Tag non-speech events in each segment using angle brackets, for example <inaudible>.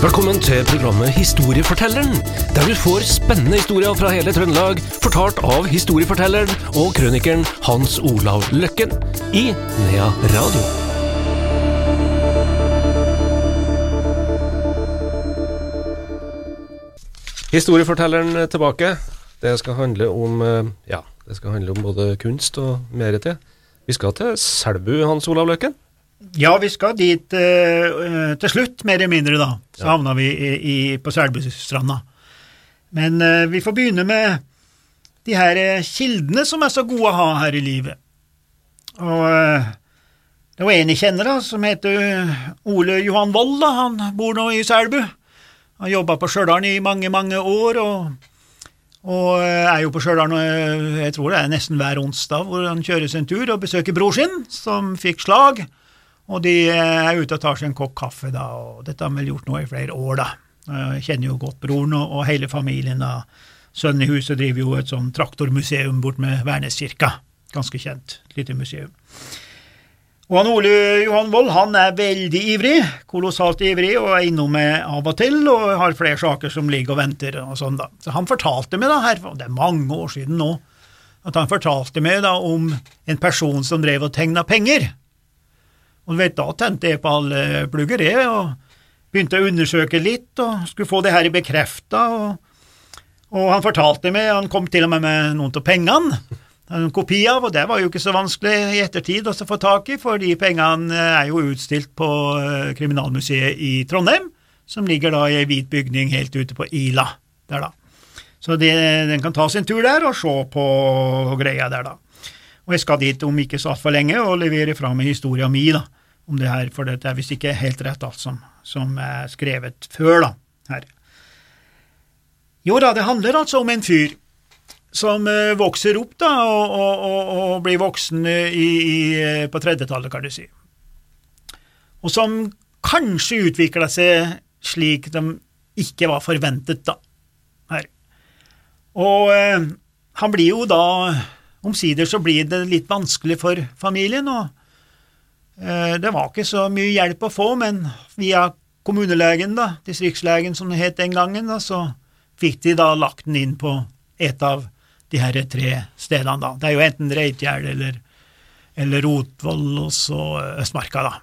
Velkommen til programmet Historiefortelleren, der du får spennende historier fra hele Trøndelag, fortalt av historiefortelleren og krønikeren Hans Olav Løkken i Nea Radio. Historiefortelleren er tilbake. Det skal handle om eh, ja, det skal handle om både kunst og mer til. Vi skal til Selbu, Hans Olav Løkken. Ja, vi skal dit uh, til slutt, mer eller mindre, da. Så ja. havna vi i, i, på Selbustranda. Men uh, vi får begynne med de her uh, kildene som er så gode å ha her i livet. Og det var en jeg kjenner, da, som heter Ole Johan Wold. da, Han bor nå i Selbu. Han jobba på Stjørdal i mange, mange år. og og er jo på Stjørdal jeg tror det er nesten hver onsdag, hvor han kjører sin tur og besøker bror sin, som fikk slag. Og de er ute og tar seg en kopp kaffe, da, og dette har vi gjort nå i flere år, da. Jeg kjenner jo godt broren og, og hele familien. da. Sønnen i huset driver jo et sånn traktormuseum bort med Værneskirka. Ganske kjent, lite museum. Og han Ole Johan Wold han er veldig ivrig, kolossalt ivrig, og er innom med av og til, og har flere saker som ligger og venter og sånn, da. Så han fortalte meg, da, her, det er mange år siden nå, at han fortalte meg da om en person som drev og tegna penger. Og vet, Da tente jeg på alle plugger, jeg, og begynte å undersøke litt, og skulle få det her bekrefta. Og, og, han fortalte meg, han kom til og med med noen av pengene, en kopi av, og det var jo ikke så vanskelig i ettertid å få tak i, for de pengene er jo utstilt på eh, Kriminalmuseet i Trondheim, som ligger da i ei hvit bygning helt ute på Ila der, da. Så det, den kan ta sin tur der og se på greia der, da. Og jeg skal dit om ikke så altfor lenge og levere fra meg historia mi da, om det her, for det er visst ikke helt rett alt som, som, er skrevet før, da, her. Jo da, det handler altså om en fyr som uh, vokser opp da, og, og, og, blir voksen i, i, eh, på 30-tallet, kan du si, og som kanskje utvikla seg slik de ikke var forventet, da, her. Og eh, han blir jo da Omsider så blir det litt vanskelig for familien, og eh, det var ikke så mye hjelp å få, men via kommunelegen, da, distriktslegen som det het den gangen, da, så fikk de da lagt den inn på et av de her tre stedene, da. Det er jo enten Reitgjerd eller, eller Rotvoll og så Østmarka, da.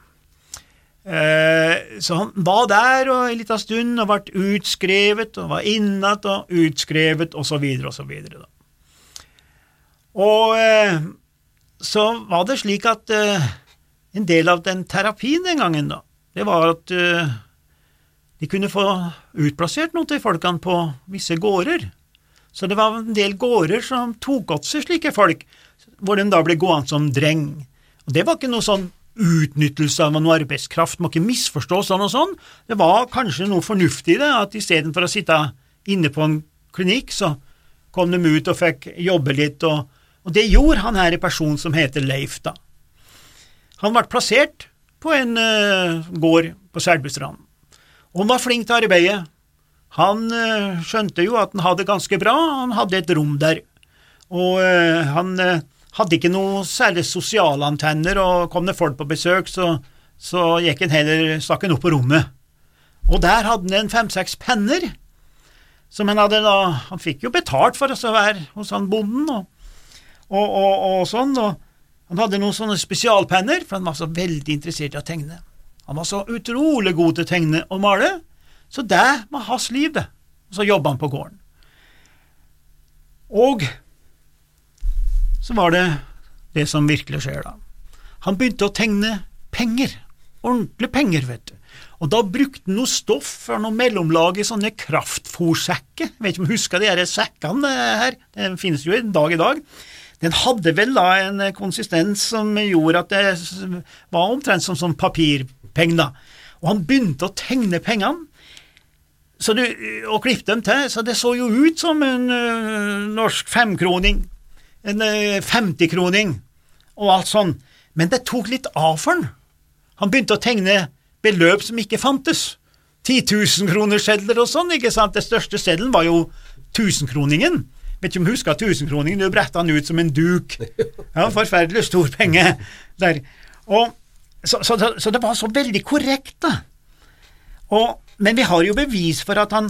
Eh, så han var der og en liten stund og ble utskrevet og var innat og utskrevet og så videre og så videre. da. Og eh, så var det slik at eh, en del av den terapien den gangen, da, det var at eh, de kunne få utplassert noe til folkene på visse gårder. Så det var en del gårder som tok åt seg slike folk, hvor de da ble gående som dreng. Og Det var ikke noe sånn utnyttelse av noe arbeidskraft, må ikke misforstå sånn og sånn. Det var kanskje noe fornuftig i det, at istedenfor å sitte inne på en klinikk, så kom de ut og fikk jobbe litt og og det gjorde han her i personen som heter Leif, da. Han ble plassert på en uh, gård på Selbustrand, og han var flink til arbeidet. Han uh, skjønte jo at han hadde det ganske bra, han hadde et rom der, og uh, han hadde ikke noe særlig sosialantenner, og kom det folk på besøk, så, så gikk han heller stakk han opp på rommet. Og der hadde han en fem-seks penner, som han hadde da Han fikk jo betalt for å være hos han bonden, og og, og, og sånn. og Han hadde noen sånne spesialpenner, for han var så veldig interessert i å tegne. Han var så utrolig god til å tegne og male, så det var hans liv. Og så jobba han på gården. Og så var det det som virkelig skjer, da. Han begynte å tegne penger. Ordentlige penger, vet du. Og da brukte han noe stoff for noe mellomlag i sånne kraftfòrsekker. Vet ikke om du husker de her sekkene her, det finnes jo en dag i dag. Den hadde vel da en konsistens som gjorde at det var omtrent som, som papirpenger, da. Og han begynte å tegne pengene du, og klippe dem til, så det så jo ut som en uh, norsk femkroning, en uh, femtikroning og alt sånn, men det tok litt av for han. Han begynte å tegne beløp som ikke fantes. 10 000-kronersedler og sånn, ikke sant, det største seddelen var jo tusenkroningen. Vet ikke om du husker tusenkroningen, du bretta den ut som en duk. Ja, Forferdelig stor penge der. Og, så, så, så, det var så veldig korrekt, da. Og men vi har jo bevis for at han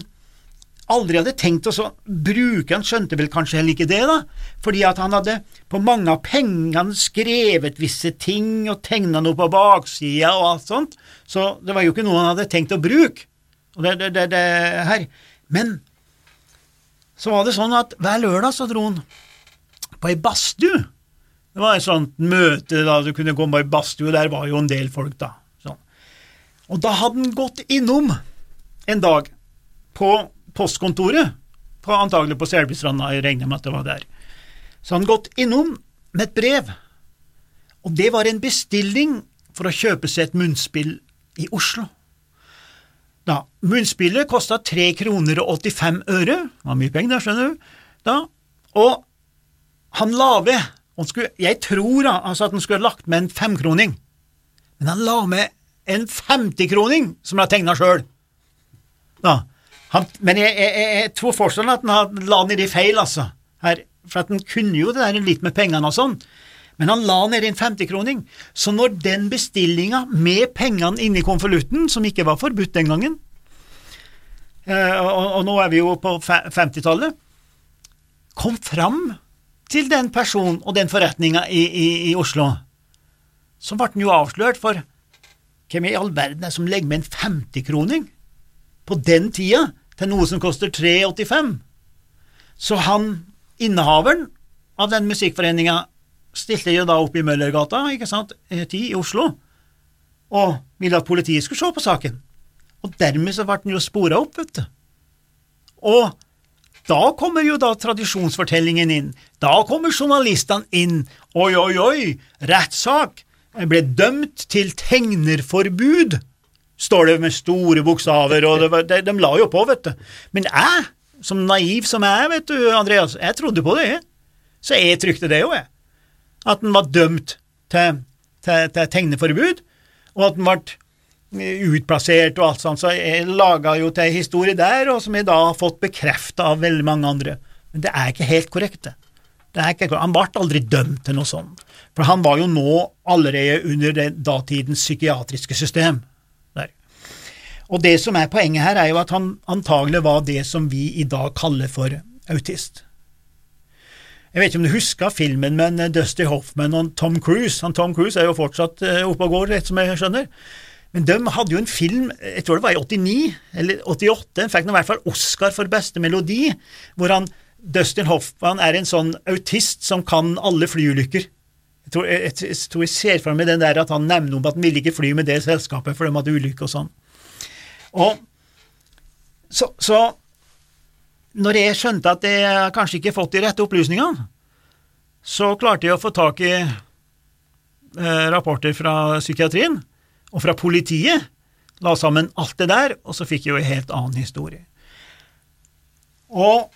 aldri hadde tenkt å bruke Han skjønte vel kanskje heller ikke det, da, fordi at han hadde på mange av pengene skrevet visse ting og tegna noe på baksida og alt sånt, så det var jo ikke noe han hadde tenkt å bruke. Og det, det, det, det her. Men så var det sånn at hver lørdag så dro han på ei badstue. Det var et sånt møte da du kunne på ei badstue, der var jo en del folk, da. Sånn. Og da hadde han gått innom en dag på postkontoret, på, antagelig på Selbystranda, jeg regner med at det var der. Så han gått innom med et brev, og det var en bestilling for å kjøpe seg et munnspill i Oslo. Da, Munnspillet kosta 3 kroner og 85 øre, det var mye penger, skjønner du, da, og han la ved, skulle, jeg tror da, altså at han skulle ha lagt med en femkroning, men han la med en femtikroning som han har tegna sjøl. Men jeg, jeg, jeg, tror fortsatt at han la nedi feil, altså, her, for at han kunne jo det der litt med pengene og sånn, men han la ned en 50-kroning, så når den bestillinga med pengene inni konvolutten, som ikke var forbudt den gangen, eh, og, nå er vi jo på 50-tallet, kom fram til den personen og den forretninga i, i, i, Oslo, så ble den jo avslørt for hvem i all verden er som legger med en 50-kroning på den tida til noe som koster 3,85? Så han, innehaveren av den musikkforeninga, stilte jo da opp i Møllergata, ikke sant, 10 i Oslo, og ville at politiet skulle se på saken. Og dermed så ble den jo spora opp, vet du. Og da kommer jo da tradisjonsfortellingen inn. Da kommer journalistene inn. Oi, oi, oi, rettssak. Jeg ble dømt til tegnerforbud, står det med store bokstaver, og det, de, de la jo på, vet du. Men jeg, som naiv som jeg, vet du, Andreas, jeg trodde på det, jeg. Så jeg trykte det jo, jeg at han var dømt til, til, til tegneforbud, og at han ble eh, utplassert og alt sånt, så jeg laga jo til en historie der, og som jeg da har fått bekrefta av veldig mange andre. Men det er ikke helt korrekt, det. det er ikke, han ble aldri dømt til noe sånt, for han var jo nå allerede under det datidens psykiatriske system. Der. Og det som er poenget her, er jo at han antagelig var det som vi i dag kaller for autist. Jeg vet ikke om du husker filmen med eh, Dusty Hoffman og Tom Cruise. Han Tom Cruise er jo fortsatt uh, oppe og går, rett som jeg skjønner. Men de hadde jo en film, jeg tror det var i 89 eller 88, han fikk i hvert fall Oscar for beste melodi, hvor han, Dustin Hoffman er en sånn autist som kan alle flyulykker. Jeg tror jeg, jeg, jeg, tror jeg ser for meg den der at han nevner om at han ville ikke fly med det selskapet, for de hadde ulykke og sånn. Og så, så når jeg skjønte at jeg kanskje ikke fått de rette opplysningene, så klarte jeg å få tak i eh, rapporter fra psykiatrien og fra politiet, la sammen alt det der, og så fikk jeg jo en helt annen historie. Og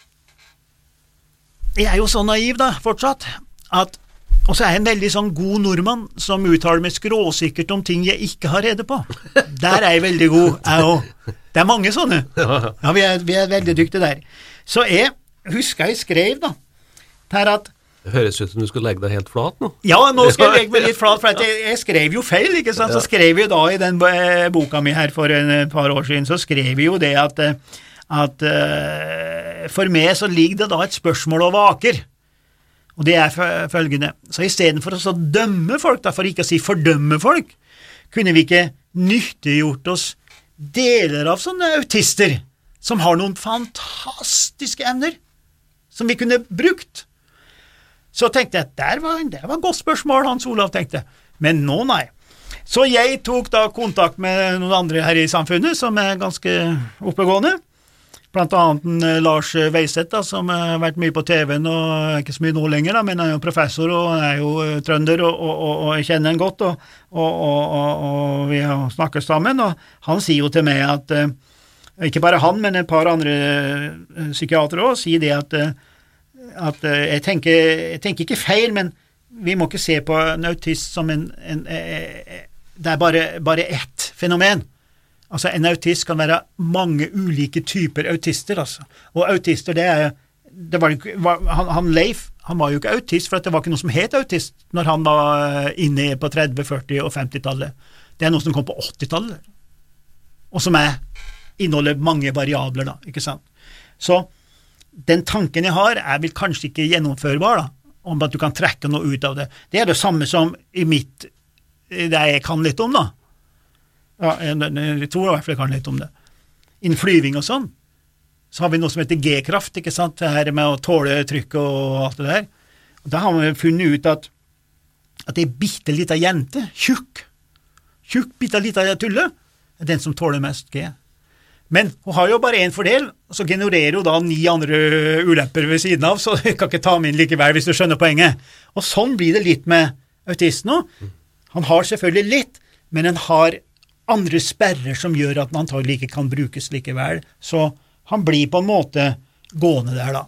jeg er jo så naiv, da, fortsatt, at og så er jeg en veldig sånn god nordmann som uttaler meg skråsikkert om ting jeg ikke har rede på. Der er jeg veldig god, jeg òg. Det er mange sånne. Ja, vi er, vi er veldig dyktige der. Så jeg husker jeg skrev, da, her at det høres ut som du skulle legge deg helt flat nå. Ja, nå skal jeg <laughs> legge meg litt flat, for jeg, jeg, skrev jo feil, ikke sant. Så skrev jeg da i den eh, boka mi her for en par år siden, så skrev jeg jo det at, eh, at for meg så ligger det da et spørsmål og vaker. Og det er følgende, så istedenfor å dømme folk, da, for ikke å si fordømme folk, kunne vi ikke nyttiggjort oss deler av sånne autister som har noen fantastiske evner som vi kunne brukt. Så tenkte jeg at det var et godt spørsmål, Hans Olav tenkte. Men nå, nei. Så jeg tok da kontakt med noen andre her i samfunnet som er ganske oppegående. Blant annet en, eh, Lars Weiseth, som har vært mye på TV-en og er ikke så mye nå lenger, da, men er jo professor og han er jo trønder og, og, og, og, jeg kjenner han godt, og, vi har snakket sammen. og Han sier jo til meg at ikke bare han, men et par andre psykiatere òg, sier det at, at jeg, tenker, jeg, tenker, ikke feil, men vi må ikke se på en autist som en, en, en Det er bare, bare ett fenomen. Altså, en autist kan være mange ulike typer autister, altså. Og autister, det er det var, han, han, Leif han var jo ikke autist, for det var ikke noe som het autist når han var inne på 30-, 40- og 50-tallet. Det er noe som kom på 80-tallet, og som er inneholder mange variabler, da, ikke sant. Så den tanken jeg har, er vel kanskje ikke gjennomførbar, da, om at du kan trekke noe ut av det. Det er det samme som i mitt det jeg kan litt om, da. Ja, jeg, tror i hvert fall jeg kan litt om det. Innflyving og sånn, så har vi noe som heter G-kraft, ikke sant, det her med å tåle trykk og alt det der. Og Da har vi funnet ut at, at ei bitte lita jente, tjukk, tjukk, bitte lita tulle, er den som tåler mest G. Men hun har jo bare én fordel, og så genererer hun da ni andre ulemper ved siden av, så du kan ikke ta med inn likevel, hvis du skjønner poenget. Og sånn blir det litt med autisten òg. Han har selvfølgelig litt, men han har andre sperrer som gjør at den antagelig ikke kan brukes likevel. Så han blir på en måte gående der, da.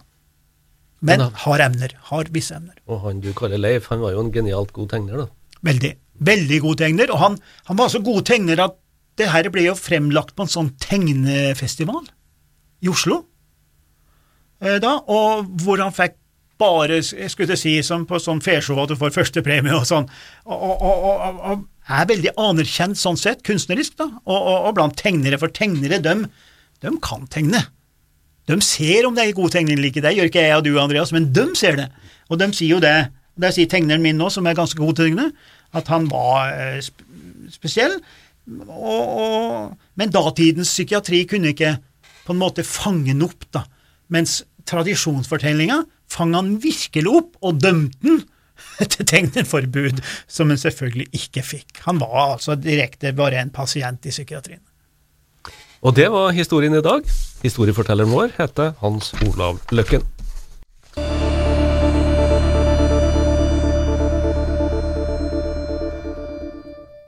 Men har evner. Har visse evner. Og han du kaller Leif, han var jo en genialt god tegner, da. Veldig. Veldig god tegner. Og han, han var så god tegner at det her ble jo fremlagt på en sånn tegnefestival i Oslo. Eh, da, og hvor han fikk bare, jeg skulle si, som på sånn feshow at du får førstepremie og sånn. Og, og, og, og er veldig anerkjent sånn sett, kunstnerisk, da. Og, og, og blant tegnere, for tegnere, dem, dem kan tegne. De ser om det er god tegning eller ikke, det gjør ikke jeg og du, Andreas, men de ser det. Og de sier jo det, det sier tegneren min nå, som er ganske god til å tegne, at han var eh, sp spesiell, og, og, men datidens psykiatri kunne ikke på en måte fange den opp, da, mens tradisjonsfortellinga fanga han virkelig opp og dømte den <laughs> til tegneforbud, som hun selvfølgelig ikke fikk. Han var altså direkte bare en pasient i psykiatrien. Og det var historien i dag. Historiefortelleren vår heter Hans Olav Løkken.